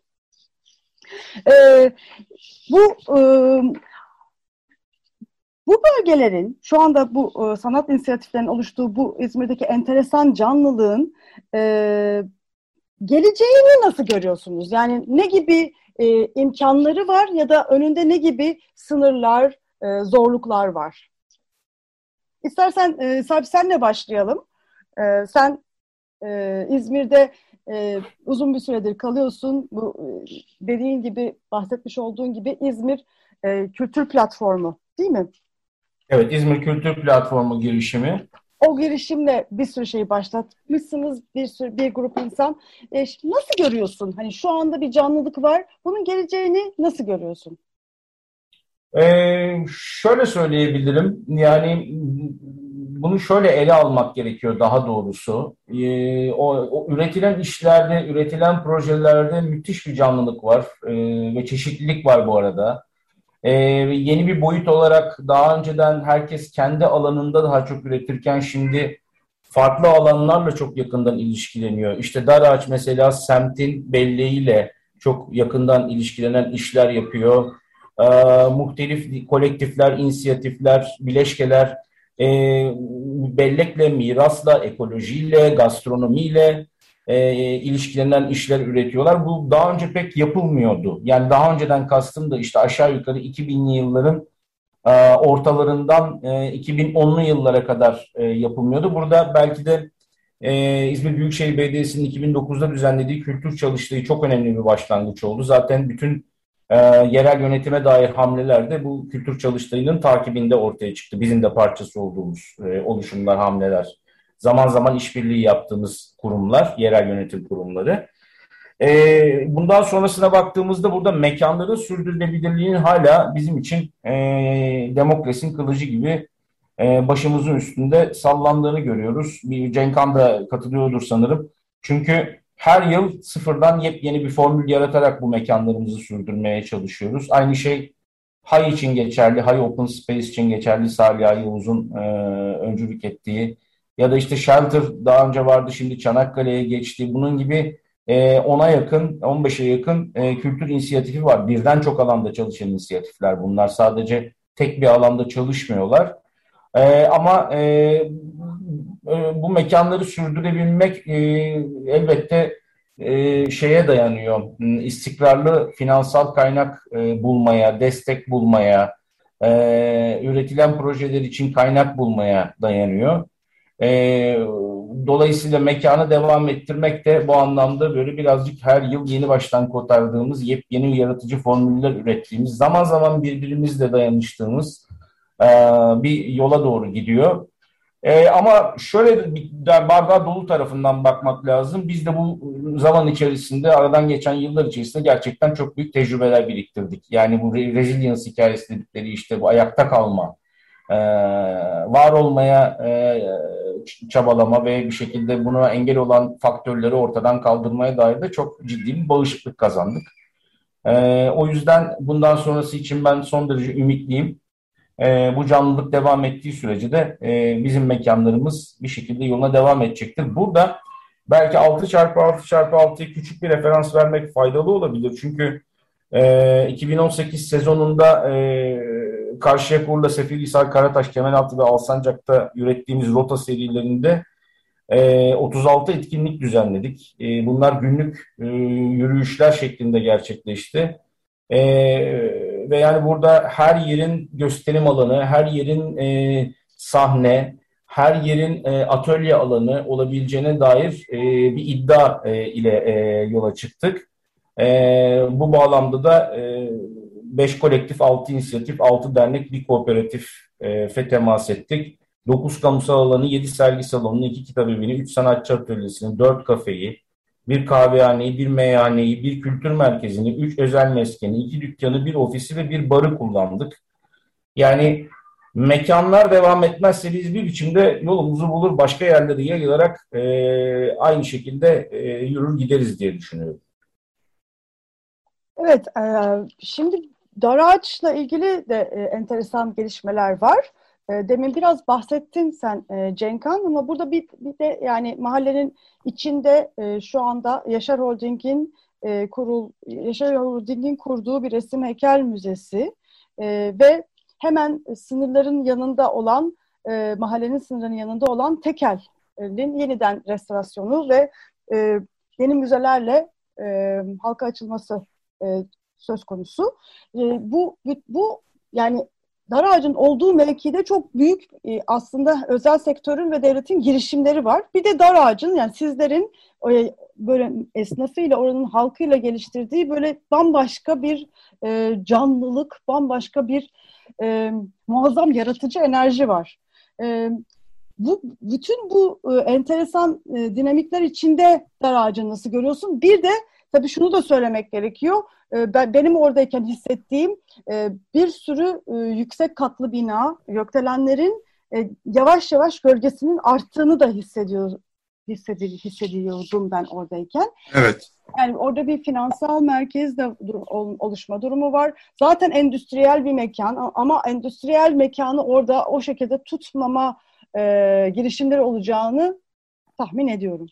E, bu e, bu bölgelerin şu anda bu e, sanat inisiyatiflerinin oluştuğu bu İzmir'deki enteresan canlılığın e, geleceğini nasıl görüyorsunuz? Yani ne gibi e, imkanları var ya da önünde ne gibi sınırlar, e, zorluklar var? İstersen e, Sarp senle başlayalım. E, sen e, İzmir'de e, uzun bir süredir kalıyorsun. Bu e, dediğin gibi bahsetmiş olduğun gibi İzmir e, Kültür Platformu değil mi? Evet, İzmir Kültür Platformu girişimi. O girişimle bir sürü şeyi başlatmışsınız, bir sürü bir grup insan. E, nasıl görüyorsun? Hani şu anda bir canlılık var. Bunun geleceğini nasıl görüyorsun? Ee, şöyle söyleyebilirim. Yani bunu şöyle ele almak gerekiyor daha doğrusu. Ee, o, o üretilen işlerde, üretilen projelerde müthiş bir canlılık var ee, ve çeşitlilik var bu arada. Ee, yeni bir boyut olarak daha önceden herkes kendi alanında daha çok üretirken şimdi farklı alanlarla çok yakından ilişkileniyor. İşte Daraç mesela semtin belleğiyle çok yakından ilişkilenen işler yapıyor. Ee, muhtelif kolektifler, inisiyatifler, bileşkeler e, bellekle, mirasla, ekolojiyle, gastronomiyle e, ilişkilenen işler üretiyorlar. Bu daha önce pek yapılmıyordu. Yani daha önceden kastım da işte aşağı yukarı 2000'li yılların e, ortalarından e, 2010'lu yıllara kadar e, yapılmıyordu. Burada belki de e, İzmir Büyükşehir Belediyesi'nin 2009'da düzenlediği kültür çalıştığı çok önemli bir başlangıç oldu. Zaten bütün e, yerel yönetime dair hamleler de bu kültür çalıştayının takibinde ortaya çıktı. Bizim de parçası olduğumuz e, oluşumlar, hamleler zaman zaman işbirliği yaptığımız kurumlar, yerel yönetim kurumları. E, bundan sonrasına baktığımızda burada mekanların sürdürülebilirliğinin hala bizim için e, demokrasinin kılıcı gibi e, başımızın üstünde sallandığını görüyoruz. Bir Cenkan da katılıyordur sanırım. Çünkü her yıl sıfırdan yepyeni bir formül yaratarak bu mekanlarımızı sürdürmeye çalışıyoruz. Aynı şey Hay için geçerli, Hay Open Space için geçerli Salih Yavuz'un e, öncülük ettiği ya da işte Shelter daha önce vardı şimdi Çanakkale'ye geçti. Bunun gibi e, 10'a yakın, 15'e yakın e, kültür inisiyatifi var. Birden çok alanda çalışan inisiyatifler bunlar. Sadece tek bir alanda çalışmıyorlar. E, ama e, e, bu mekanları sürdürebilmek e, elbette e, şeye dayanıyor. İstikrarlı finansal kaynak e, bulmaya, destek bulmaya, e, üretilen projeler için kaynak bulmaya dayanıyor. E, dolayısıyla mekanı devam ettirmek de bu anlamda böyle birazcık her yıl yeni baştan kotardığımız, yepyeni yaratıcı formüller ürettiğimiz, zaman zaman birbirimizle dayanıştığımız e, bir yola doğru gidiyor. E, ama şöyle bir bardağı dolu tarafından bakmak lazım. Biz de bu zaman içerisinde, aradan geçen yıllar içerisinde gerçekten çok büyük tecrübeler biriktirdik. Yani bu resilience hikayesi dedikleri işte bu ayakta kalma, e, var olmaya e, çabalama ve bir şekilde buna engel olan faktörleri ortadan kaldırmaya dair de çok ciddi bir bağışıklık kazandık. E, o yüzden bundan sonrası için ben son derece ümitliyim. E, bu canlılık devam ettiği sürece de e, bizim mekanlarımız bir şekilde yoluna devam edecektir. Burada belki 6 çarpı 6 çarpı 6'ya küçük bir referans vermek faydalı olabilir. Çünkü e, 2018 sezonunda e, Karşıyaka Urla, Seferihisar, Karataş, Kemeraltı ve Alsancak'ta ürettiğimiz rota serilerinde e, 36 etkinlik düzenledik. E, bunlar günlük e, yürüyüşler şeklinde gerçekleşti. E, ve yani burada her yerin gösterim alanı, her yerin e, sahne, her yerin e, atölye alanı olabileceğine dair e, bir iddia e, ile e, yola çıktık. E, bu bağlamda da e, 5 kolektif, 6 inisiyatif, 6 dernek, bir kooperatif e, temas ettik. 9 kamusal alanı, 7 sergi salonunu, 2 kitap evini, 3 sanatçı atölyesini, 4 kafeyi, bir kahvehaneyi, bir meyhaneyi, bir kültür merkezini, 3 özel meskeni, 2 dükkanı, bir ofisi ve bir barı kullandık. Yani mekanlar devam etmezse biz bir biçimde yolumuzu bulur, başka yerlere yayılarak e, aynı şekilde e, yürür gideriz diye düşünüyorum. Evet, e, şimdi Daraç'la ilgili de e, enteresan gelişmeler var. E, demin biraz bahsettin sen e, Cenkan ama burada bir, bir de yani mahallenin içinde e, şu anda Yaşar Holding'in e, kurul Yaşar Holding'in kurduğu bir resim heykel müzesi e, ve hemen sınırların yanında olan e, mahallenin sınırının yanında olan Tekel'in yeniden restorasyonu ve e, yeni müzelerle e, halka açılması e, söz konusu. E, bu bu yani dar ağacın olduğu mevkide çok büyük e, aslında özel sektörün ve devletin girişimleri var. Bir de dar ağacın yani sizlerin e, böyle esnafıyla oranın halkıyla geliştirdiği böyle bambaşka bir e, canlılık, bambaşka bir e, muazzam yaratıcı enerji var. E, bu bütün bu e, enteresan e, dinamikler içinde dar ağacını nasıl görüyorsun? Bir de tabii şunu da söylemek gerekiyor. E, ben, benim oradayken hissettiğim e, bir sürü e, yüksek katlı bina, gökdelenlerin e, yavaş yavaş gölgesinin arttığını da hissediyor, hissediyor, hissediyordum ben oradayken. Evet. Yani orada bir finansal merkez de oluşma durumu var. Zaten endüstriyel bir mekan ama endüstriyel mekanı orada o şekilde tutmama e, girişimleri olacağını tahmin ediyorum.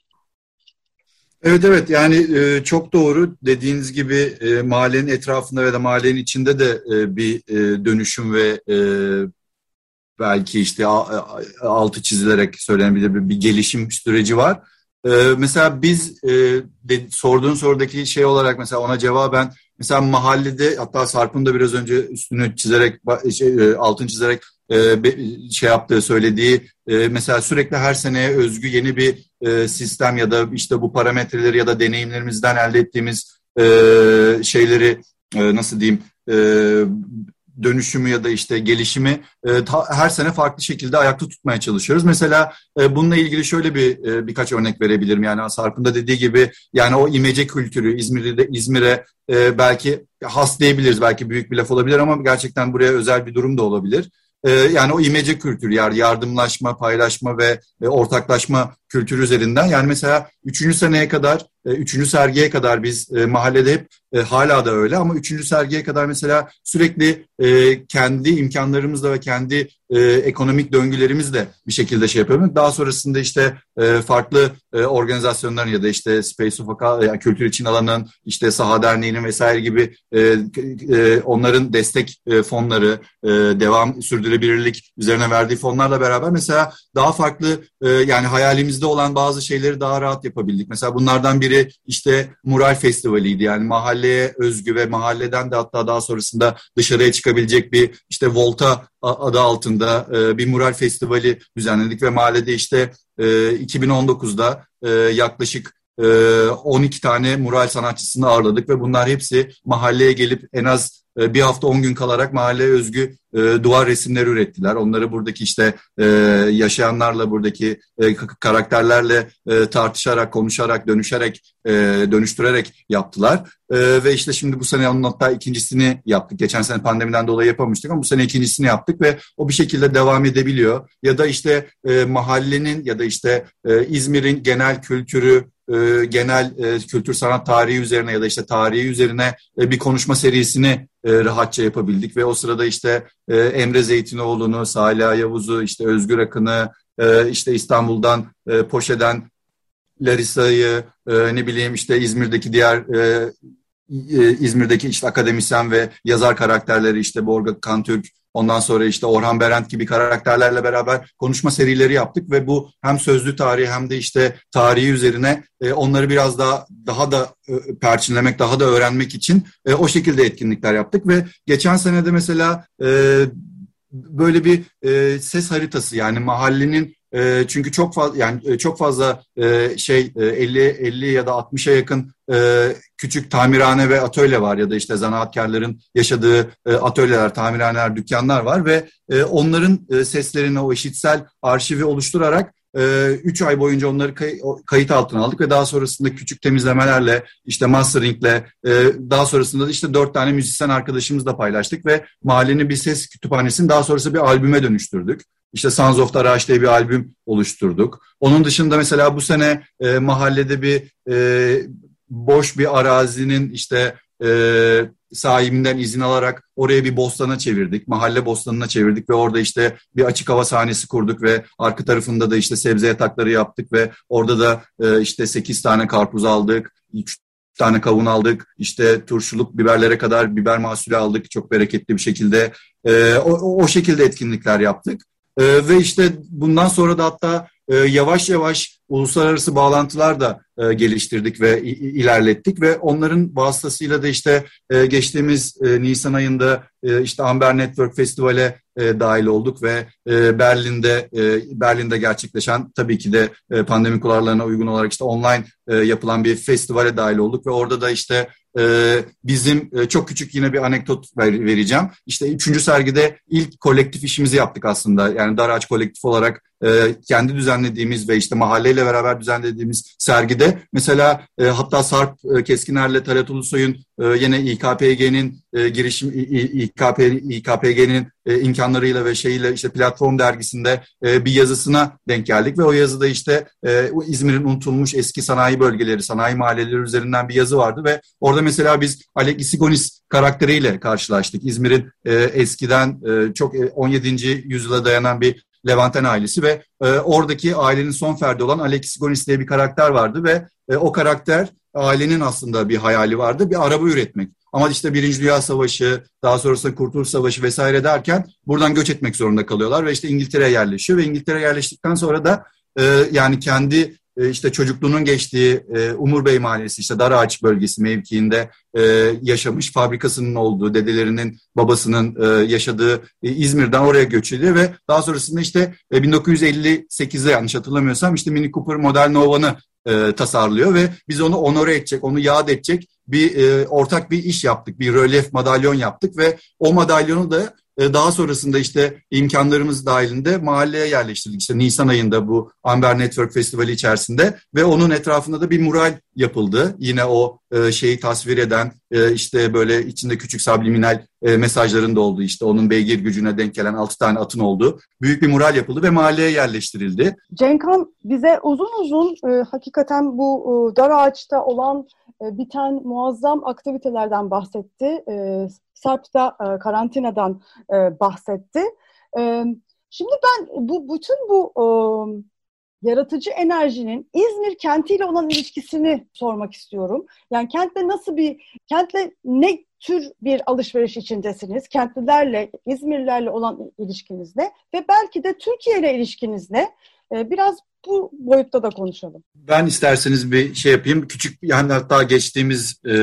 Evet evet yani e, çok doğru dediğiniz gibi e, mahallenin etrafında ve de mahallenin içinde de e, bir e, dönüşüm ve e, belki işte altı çizilerek söylenebilir bir, bir gelişim süreci var. E, mesela biz e, de, sorduğun sorudaki şey olarak mesela ona cevaben mesela mahallede hatta Sarp'ın da biraz önce üstünü çizerek şey, e, altın çizerek e, şey yaptığı söylediği e, mesela sürekli her seneye özgü yeni bir e, sistem ya da işte bu parametreleri ya da deneyimlerimizden elde ettiğimiz e, şeyleri e, nasıl diyeyim dönüşümü ya da işte gelişimi her sene farklı şekilde ayakta tutmaya çalışıyoruz. Mesela e, bununla ilgili şöyle bir birkaç örnek verebilirim. Yani Sarp'ın da dediği gibi yani o imece kültürü İzmir'de İzmir'e belki has diyebiliriz. Belki büyük bir laf olabilir ama gerçekten buraya özel bir durum da olabilir. Yani o imece kültürü yani yardımlaşma, paylaşma ve ortaklaşma kültürü üzerinden. Yani mesela üçüncü seneye kadar, e, üçüncü sergiye kadar biz e, mahallede hep e, hala da öyle ama üçüncü sergiye kadar mesela sürekli kendi imkanlarımızla ve kendi ekonomik döngülerimizle bir şekilde şey yapıyoruz. Daha sonrasında işte farklı organizasyonların ya da işte Space of yani Kültür için alanın, işte Saha Derneği'nin vesaire gibi onların destek fonları, devam sürdürülebilirlik üzerine verdiği fonlarla beraber mesela daha farklı yani hayalimizde elimizde olan bazı şeyleri daha rahat yapabildik. Mesela bunlardan biri işte Mural Festivali'ydi. Yani mahalleye özgü ve mahalleden de hatta daha sonrasında dışarıya çıkabilecek bir işte Volta adı altında e, bir mural festivali düzenledik ve mahallede işte 2019'da e, e, yaklaşık 12 tane mural sanatçısını ağırladık ve bunlar hepsi mahalleye gelip en az bir hafta on gün kalarak mahalleye özgü e, duvar resimleri ürettiler. Onları buradaki işte e, yaşayanlarla, buradaki e, karakterlerle e, tartışarak, konuşarak, dönüşerek, e, dönüştürerek yaptılar. E, ve işte şimdi bu sene onun hatta ikincisini yaptık. Geçen sene pandemiden dolayı yapamıştık ama bu sene ikincisini yaptık ve o bir şekilde devam edebiliyor. Ya da işte e, mahallenin ya da işte e, İzmir'in genel kültürü, e, genel e, kültür sanat tarihi üzerine ya da işte tarihi üzerine e, bir konuşma serisini e, rahatça yapabildik. Ve o sırada işte e, Emre Zeytinoğlu'nu, Salih Yavuz'u, işte Özgür Akın'ı, e, işte İstanbul'dan, Poşe'den Larissa'yı, e, ne bileyim işte İzmir'deki diğer İzmir'deki işte akademisyen ve yazar karakterleri işte Borga Kantürk, ondan sonra işte Orhan Berent gibi karakterlerle beraber konuşma serileri yaptık ve bu hem sözlü tarihi hem de işte tarihi üzerine e, onları biraz daha daha da e, perçinlemek, daha da öğrenmek için o şekilde etkinlikler yaptık. Ve geçen senede mesela böyle bir ses haritası yani mahallenin e, çünkü çok fazla yani e, çok fazla e, şey e, 50 50 ya da 60'a yakın e, küçük tamirhane ve atölye var ya da işte zanaatkarların yaşadığı e, atölyeler, tamirhaneler, dükkanlar var ve e, onların e, seslerini o eşitsel arşivi oluşturarak 3 ay boyunca onları kay, kayıt altına aldık ve daha sonrasında küçük temizlemelerle işte masteringle daha sonrasında da işte dört tane müzisyen arkadaşımızla paylaştık ve mahallenin bir ses kütüphanesini daha sonrası bir albüme dönüştürdük. İşte Sons of Taraş diye bir albüm oluşturduk. Onun dışında mesela bu sene e, mahallede bir e, boş bir arazinin işte e, sahibinden izin alarak oraya bir bostana çevirdik. Mahalle bostanına çevirdik ve orada işte bir açık hava sahnesi kurduk ve arka tarafında da işte sebze yatakları yaptık ve orada da e, işte 8 tane karpuz aldık. 3 tane kavun aldık. İşte turşuluk biberlere kadar biber mahsulü aldık çok bereketli bir şekilde. E, o, o şekilde etkinlikler yaptık. E, ve işte bundan sonra da hatta e, yavaş yavaş uluslararası bağlantılar da e, geliştirdik ve ilerlettik ve onların vasıtasıyla da işte e, geçtiğimiz e, Nisan ayında e, işte Amber Network Festival'e e, dahil olduk ve e, Berlin'de e, Berlin'de gerçekleşen tabii ki de e, pandemi kurallarına uygun olarak işte online e, yapılan bir festivale dahil olduk ve orada da işte e, bizim e, çok küçük yine bir anekdot ver, vereceğim. İşte üçüncü sergide ilk kolektif işimizi yaptık aslında. Yani Dar Ağaç Kolektif olarak e, kendi düzenlediğimiz ve işte mahalleyle beraber düzenlediğimiz sergide mesela e, hatta Sarp e, Keskiner'le Talat Ulusoy'un yine İKPG'nin girişim İKP, İKPG'nin imkanlarıyla ve şeyiyle işte platform dergisinde bir yazısına denk geldik ve o yazıda işte İzmir'in unutulmuş eski sanayi bölgeleri, sanayi mahalleleri üzerinden bir yazı vardı ve orada mesela biz Alek Isigonis karakteriyle karşılaştık. İzmir'in eskiden çok 17. yüzyıla dayanan bir Levanten ailesi ve e, oradaki ailenin son ferdi olan Alexis Gonis diye bir karakter vardı ve e, o karakter ailenin aslında bir hayali vardı. Bir araba üretmek. Ama işte Birinci Dünya Savaşı, daha sonrasında Kurtuluş Savaşı vesaire derken buradan göç etmek zorunda kalıyorlar ve işte İngiltere'ye yerleşiyor ve İngiltere'ye yerleştikten sonra da e, yani kendi e, işte çocukluğunun geçtiği e, Umur Bey Mahallesi işte Darağaç bölgesi mevkiinde e, yaşamış fabrikasının olduğu dedelerinin babasının yaşadığı İzmir'den oraya göç ediyor ve daha sonrasında işte 1958'de yanlış hatırlamıyorsam işte Mini Cooper Model Nova'nı tasarlıyor ve biz onu onore edecek, onu yad edecek bir ortak bir iş yaptık. Bir rölyef madalyon yaptık ve o madalyonu da e, daha sonrasında işte imkanlarımız dahilinde mahalleye yerleştirdik. İşte Nisan ayında bu Amber Network Festivali içerisinde ve onun etrafında da bir mural yapıldı. Yine o e, şeyi tasvir eden e, işte böyle içinde küçük subliminal mesajların da olduğu işte onun beygir gücüne denk gelen altı tane atın olduğu büyük bir mural yapıldı ve mahalleye yerleştirildi. Cenkhan bize uzun uzun hakikaten bu dar ağaçta olan biten muazzam aktivitelerden bahsetti. Sarp da e, karantinadan e, bahsetti. E, şimdi ben bu bütün bu e, yaratıcı enerjinin İzmir kentiyle olan ilişkisini sormak istiyorum. Yani kentle nasıl bir, kentle ne tür bir alışveriş içindesiniz? Kentlilerle, İzmirlilerle olan ilişkiniz ne? Ve belki de Türkiye ile ilişkiniz ne? Ee, biraz bu boyutta da konuşalım. Ben isterseniz bir şey yapayım. Küçük yani hatta geçtiğimiz e,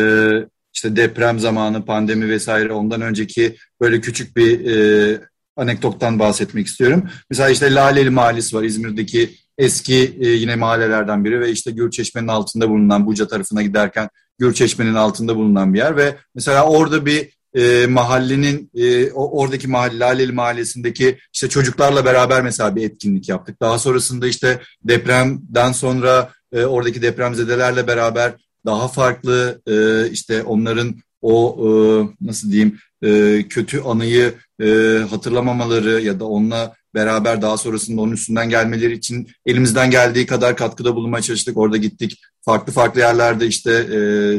işte deprem zamanı, pandemi vesaire ondan önceki böyle küçük bir e, anekdottan bahsetmek istiyorum. Mesela işte Laleli Mahallesi var İzmir'deki eski e, yine mahallelerden biri ve işte Gürçeşme'nin altında bulunan Buca tarafına giderken Gürçeşme'nin altında bulunan bir yer ve mesela orada bir e, mahallenin e, oradaki mahalle Laleli Mahallesi'ndeki işte çocuklarla beraber mesela bir etkinlik yaptık. Daha sonrasında işte depremden sonra e, oradaki depremzedelerle beraber daha farklı e, işte onların o e, nasıl diyeyim e, kötü anıyı e, hatırlamamaları ya da onunla beraber daha sonrasında onun üstünden gelmeleri için elimizden geldiği kadar katkıda bulunmaya çalıştık. Orada gittik farklı farklı yerlerde işte e,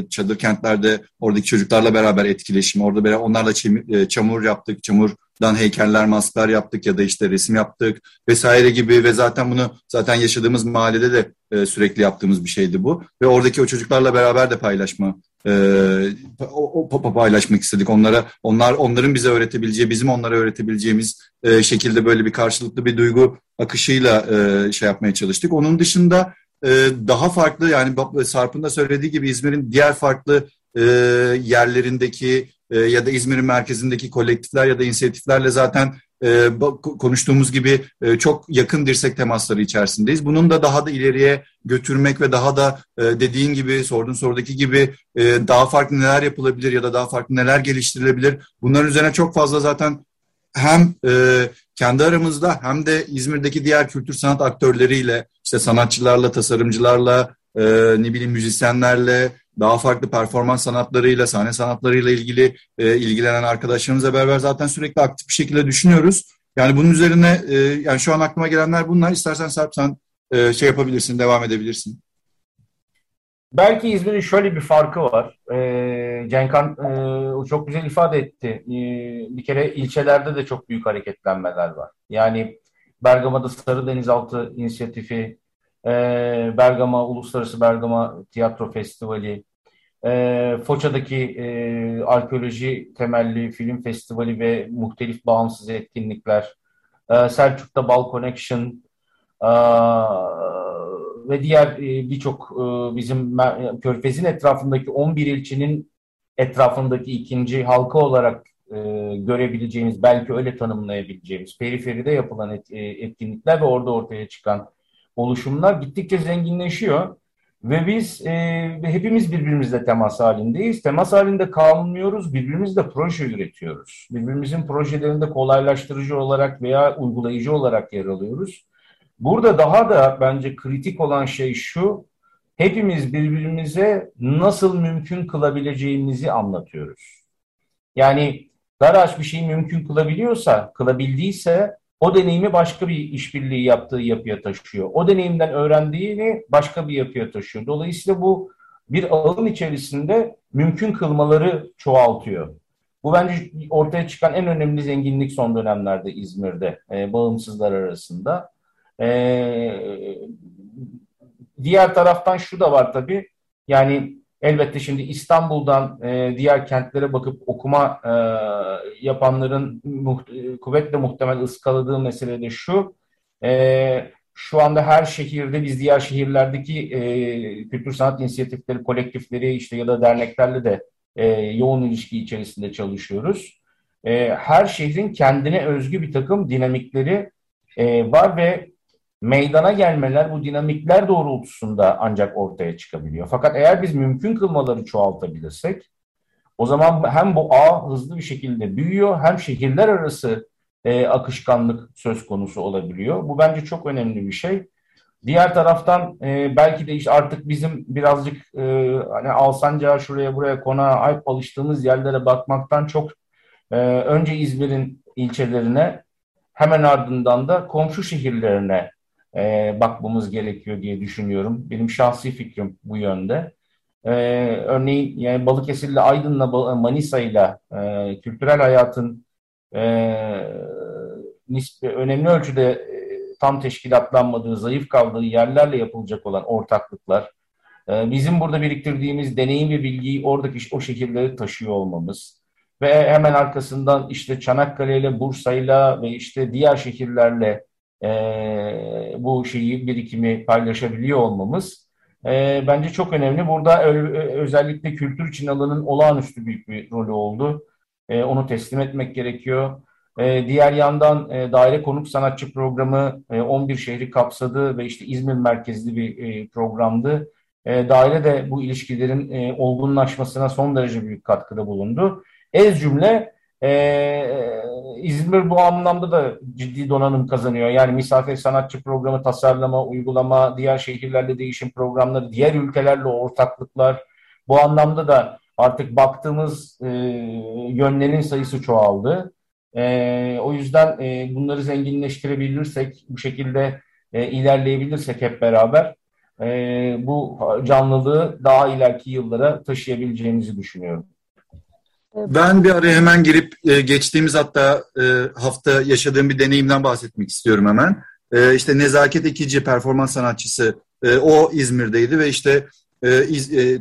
çadır kentlerde oradaki çocuklarla beraber etkileşim, orada beraber onlarla e, çamur yaptık, çamurdan heykeller, masklar yaptık ya da işte resim yaptık vesaire gibi ve zaten bunu zaten yaşadığımız mahallede de e, sürekli yaptığımız bir şeydi bu ve oradaki o çocuklarla beraber de paylaşma e, o, o, paylaşmak istedik onlara onlar onların bize öğretebileceği bizim onlara öğretebileceğimiz e, şekilde böyle bir karşılıklı bir duygu akışıyla e, şey yapmaya çalıştık. Onun dışında e, daha farklı yani Sarp'ın da söylediği gibi İzmir'in diğer farklı e, yerlerindeki e, ya da İzmir'in merkezindeki kolektifler ya da inisiyatiflerle zaten e, konuştuğumuz gibi e, çok yakın dirsek temasları içerisindeyiz. Bunun da daha da ileriye götürmek ve daha da dediğin gibi sorduğun sorudaki gibi daha farklı neler yapılabilir ya da daha farklı neler geliştirilebilir. Bunların üzerine çok fazla zaten hem kendi aramızda hem de İzmir'deki diğer kültür sanat aktörleriyle işte sanatçılarla, tasarımcılarla, e, ne bileyim müzisyenlerle, daha farklı performans sanatlarıyla, sahne sanatlarıyla ilgili e, ilgilenen arkadaşlarımızla beraber zaten sürekli aktif bir şekilde düşünüyoruz. Yani bunun üzerine e, yani şu an aklıma gelenler bunlar. İstersen Sarp sen e, şey yapabilirsin, devam edebilirsin. belki İzmir'in şöyle bir farkı var. E, Cenkan e, çok güzel ifade etti. E, bir kere ilçelerde de çok büyük hareketlenmeler var. Yani Bergama'da Sarı Denizaltı inisiyatifi, e, Bergama Uluslararası Bergama Tiyatro Festivali, e, Foça'daki e, arkeoloji temelli film festivali ve muhtelif bağımsız etkinlikler, e, Selçuk'ta Bal Connection. Ve diğer e, birçok e, bizim Körfez'in etrafındaki 11 ilçenin etrafındaki ikinci halka olarak görebileceğimiz, belki öyle tanımlayabileceğimiz periferide yapılan et, etkinlikler ve orada ortaya çıkan oluşumlar gittikçe zenginleşiyor. Ve biz e, hepimiz birbirimizle temas halindeyiz. Temas halinde kalmıyoruz, birbirimizle proje üretiyoruz. Birbirimizin projelerinde kolaylaştırıcı olarak veya uygulayıcı olarak yer alıyoruz. Burada daha da bence kritik olan şey şu, hepimiz birbirimize nasıl mümkün kılabileceğimizi anlatıyoruz. Yani Daraş bir şeyi mümkün kılabiliyorsa, kılabildiyse o deneyimi başka bir işbirliği yaptığı yapıya taşıyor. O deneyimden öğrendiğini başka bir yapıya taşıyor. Dolayısıyla bu bir ağın içerisinde mümkün kılmaları çoğaltıyor. Bu bence ortaya çıkan en önemli zenginlik son dönemlerde İzmir'de e, bağımsızlar arasında. E, diğer taraftan şu da var tabii. Yani elbette şimdi İstanbul'dan e, diğer kentlere bakıp okuma e, yapanların muht kuvvetle muhtemel ıskaladığı mesele de şu. E, şu anda her şehirde biz diğer şehirlerdeki e, kültür sanat inisiyatifleri, kolektifleri işte ya da derneklerle de e, yoğun ilişki içerisinde çalışıyoruz. E, her şehrin kendine özgü bir takım dinamikleri e, var ve meydana gelmeler bu dinamikler doğrultusunda ancak ortaya çıkabiliyor. Fakat eğer biz mümkün kılmaları çoğaltabilirsek o zaman hem bu ağ hızlı bir şekilde büyüyor hem şehirler arası e, akışkanlık söz konusu olabiliyor. Bu bence çok önemli bir şey. Diğer taraftan e, belki de işte artık bizim birazcık e, hani Alsancağa şuraya buraya konağa ayıp alıştığımız yerlere bakmaktan çok e, önce İzmir'in ilçelerine hemen ardından da komşu şehirlerine e, bakmamız gerekiyor diye düşünüyorum. Benim şahsi fikrim bu yönde. E, örneğin yani Balıkesir'le Aydın'la Manisa'yla e, kültürel hayatın e, nispi, önemli ölçüde e, tam teşkilatlanmadığı, zayıf kaldığı yerlerle yapılacak olan ortaklıklar, e, bizim burada biriktirdiğimiz deneyim ve bilgiyi oradaki o şehirlere taşıyor olmamız ve hemen arkasından işte Çanakkale ile Bursa'yla ve işte diğer şehirlerle e, bu şeyi birikimi paylaşabiliyor olmamız e, bence çok önemli. Burada özellikle kültür için alanın olağanüstü büyük bir rolü oldu. E, onu teslim etmek gerekiyor. E, diğer yandan e, daire konuk sanatçı programı e, 11 şehri kapsadı ve işte İzmir merkezli bir e, programdı. E, daire de bu ilişkilerin e, olgunlaşmasına son derece büyük katkıda bulundu. Ez cümle ee, İzmir bu anlamda da ciddi donanım kazanıyor. Yani misafir sanatçı programı tasarlama, uygulama, diğer şehirlerle değişim programları, diğer ülkelerle ortaklıklar. Bu anlamda da artık baktığımız e, yönlerin sayısı çoğaldı. E, o yüzden e, bunları zenginleştirebilirsek, bu şekilde e, ilerleyebilirsek hep beraber e, bu canlılığı daha ileriki yıllara taşıyabileceğimizi düşünüyorum. Ben bir araya hemen girip e, geçtiğimiz hatta e, hafta yaşadığım bir deneyimden bahsetmek istiyorum hemen. E, işte Nezaket Ekici performans sanatçısı o İzmir'deydi ve işte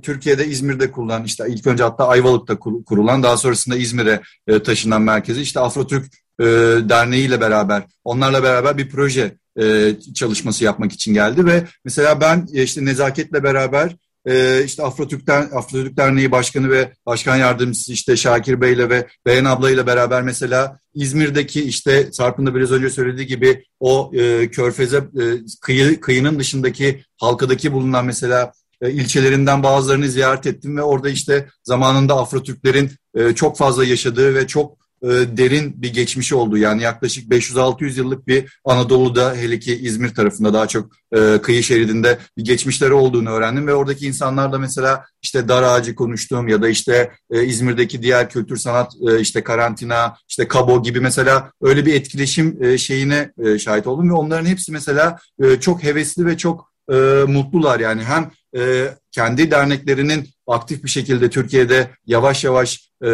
Türkiye'de İzmir'de kurulan işte ilk önce hatta Ayvalık'ta kurulan daha sonrasında İzmir'e taşınan merkezi işte Afrotürk Derneği ile beraber onlarla beraber bir proje çalışması yapmak için geldi ve mesela ben işte Nezaket'le beraber e, işte Afrotürk'ten Afrotürk Derneği Başkanı ve Başkan Yardımcısı işte Şakir Bey'le ve Beyan ablayla beraber mesela İzmir'deki işte Sarp'ın da biraz önce söylediği gibi o e, körfeze e, kıyı, kıyının dışındaki halkadaki bulunan mesela e, ilçelerinden bazılarını ziyaret ettim ve orada işte zamanında Afrotürklerin e, çok fazla yaşadığı ve çok e, derin bir geçmişi oldu. Yani yaklaşık 500-600 yıllık bir Anadolu'da hele ki İzmir tarafında daha çok e, kıyı şeridinde bir geçmişleri olduğunu öğrendim. Ve oradaki insanlar da mesela işte dar ağacı konuştuğum ya da işte e, İzmir'deki diğer kültür sanat işte karantina işte kabo gibi mesela öyle bir etkileşim şeyine şahit oldum. Ve onların hepsi mesela çok hevesli ve çok mutlular. Yani hem kendi derneklerinin aktif bir şekilde Türkiye'de yavaş yavaş e,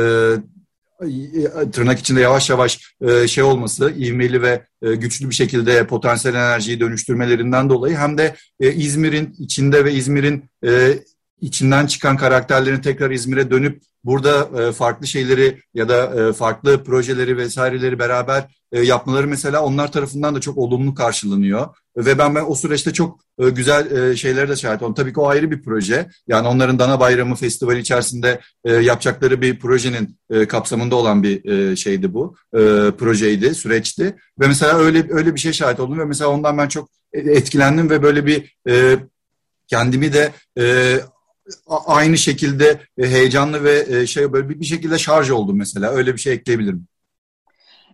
tırnak içinde yavaş yavaş e, şey olması, ivmeli ve e, güçlü bir şekilde potansiyel enerjiyi dönüştürmelerinden dolayı hem de e, İzmir'in içinde ve İzmir'in içinden çıkan karakterlerin tekrar İzmir'e dönüp burada farklı şeyleri ya da farklı projeleri vesaireleri beraber yapmaları mesela onlar tarafından da çok olumlu karşılanıyor. Ve ben, ben o süreçte çok e, güzel e, şeylere de şahit oldum. Tabii ki o ayrı bir proje. Yani onların Dana Bayramı Festivali içerisinde e, yapacakları bir projenin e, kapsamında olan bir e, şeydi bu. E, projeydi, süreçti. Ve mesela öyle öyle bir şey şahit oldum ve mesela ondan ben çok etkilendim ve böyle bir e, kendimi de e, aynı şekilde heyecanlı ve şey böyle bir şekilde şarj oldum mesela. Öyle bir şey ekleyebilirim.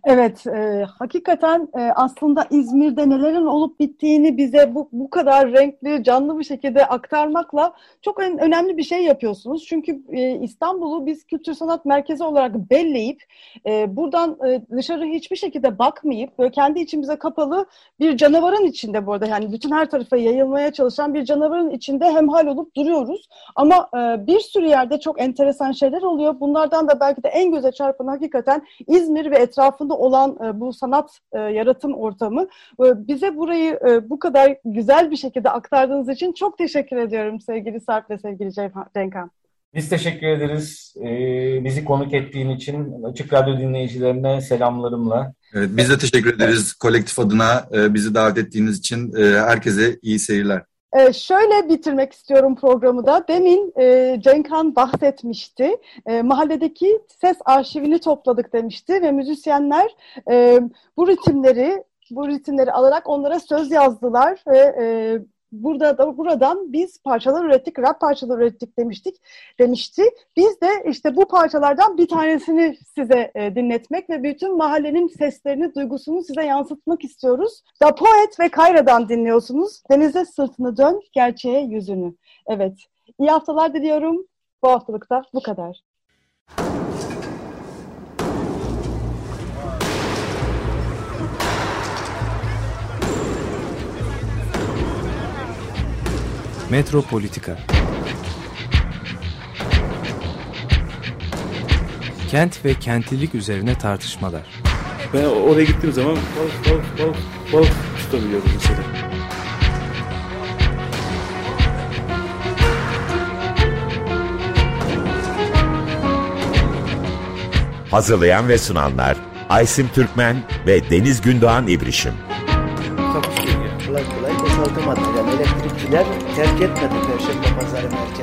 Evet, e, hakikaten e, aslında İzmir'de nelerin olup bittiğini bize bu, bu kadar renkli, canlı bir şekilde aktarmakla çok en, önemli bir şey yapıyorsunuz. Çünkü e, İstanbul'u biz kültür sanat merkezi olarak belleyip e, buradan e, dışarı hiçbir şekilde bakmayıp böyle kendi içimize kapalı bir canavarın içinde bu arada yani bütün her tarafa yayılmaya çalışan bir canavarın içinde hemhal olup duruyoruz. Ama e, bir sürü yerde çok enteresan şeyler oluyor. Bunlardan da belki de en göze çarpan hakikaten İzmir ve etrafında ortamda olan e, bu sanat e, yaratım ortamı e, bize burayı e, bu kadar güzel bir şekilde aktardığınız için çok teşekkür ediyorum sevgili Sarp ve sevgili Cenkhan. Biz teşekkür ederiz. Ee, bizi konuk ettiğin için Açık Radyo dinleyicilerine selamlarımla. Evet, biz de teşekkür ederiz kolektif adına e, bizi davet ettiğiniz için. E, herkese iyi seyirler. Ee, şöyle bitirmek istiyorum programı da. Demin e, Cenkhan bahsetmişti. E, mahalledeki ses arşivini topladık demişti ve müzisyenler e, bu ritimleri bu ritimleri alarak onlara söz yazdılar ve e, burada da buradan biz parçalar ürettik, rap parçalar ürettik demiştik demişti. Biz de işte bu parçalardan bir tanesini size e, dinletmek ve bütün mahallenin seslerini, duygusunu size yansıtmak istiyoruz. Da Poet ve Kayra'dan dinliyorsunuz. Denize sırtını dön, gerçeğe yüzünü. Evet. İyi haftalar diliyorum. Bu haftalıkta bu kadar. Metropolitika Kent ve kentlilik üzerine tartışmalar. Ben oraya gittiğim zaman balık balık balık balık tutabiliyordum mesela. Hazırlayan ve sunanlar Aysim Türkmen ve Deniz Gündoğan İbrişim. Kolay kolay boşaltamadı. Yani elektrikçiler terk etmedi Perşembe Pazarı merkezini.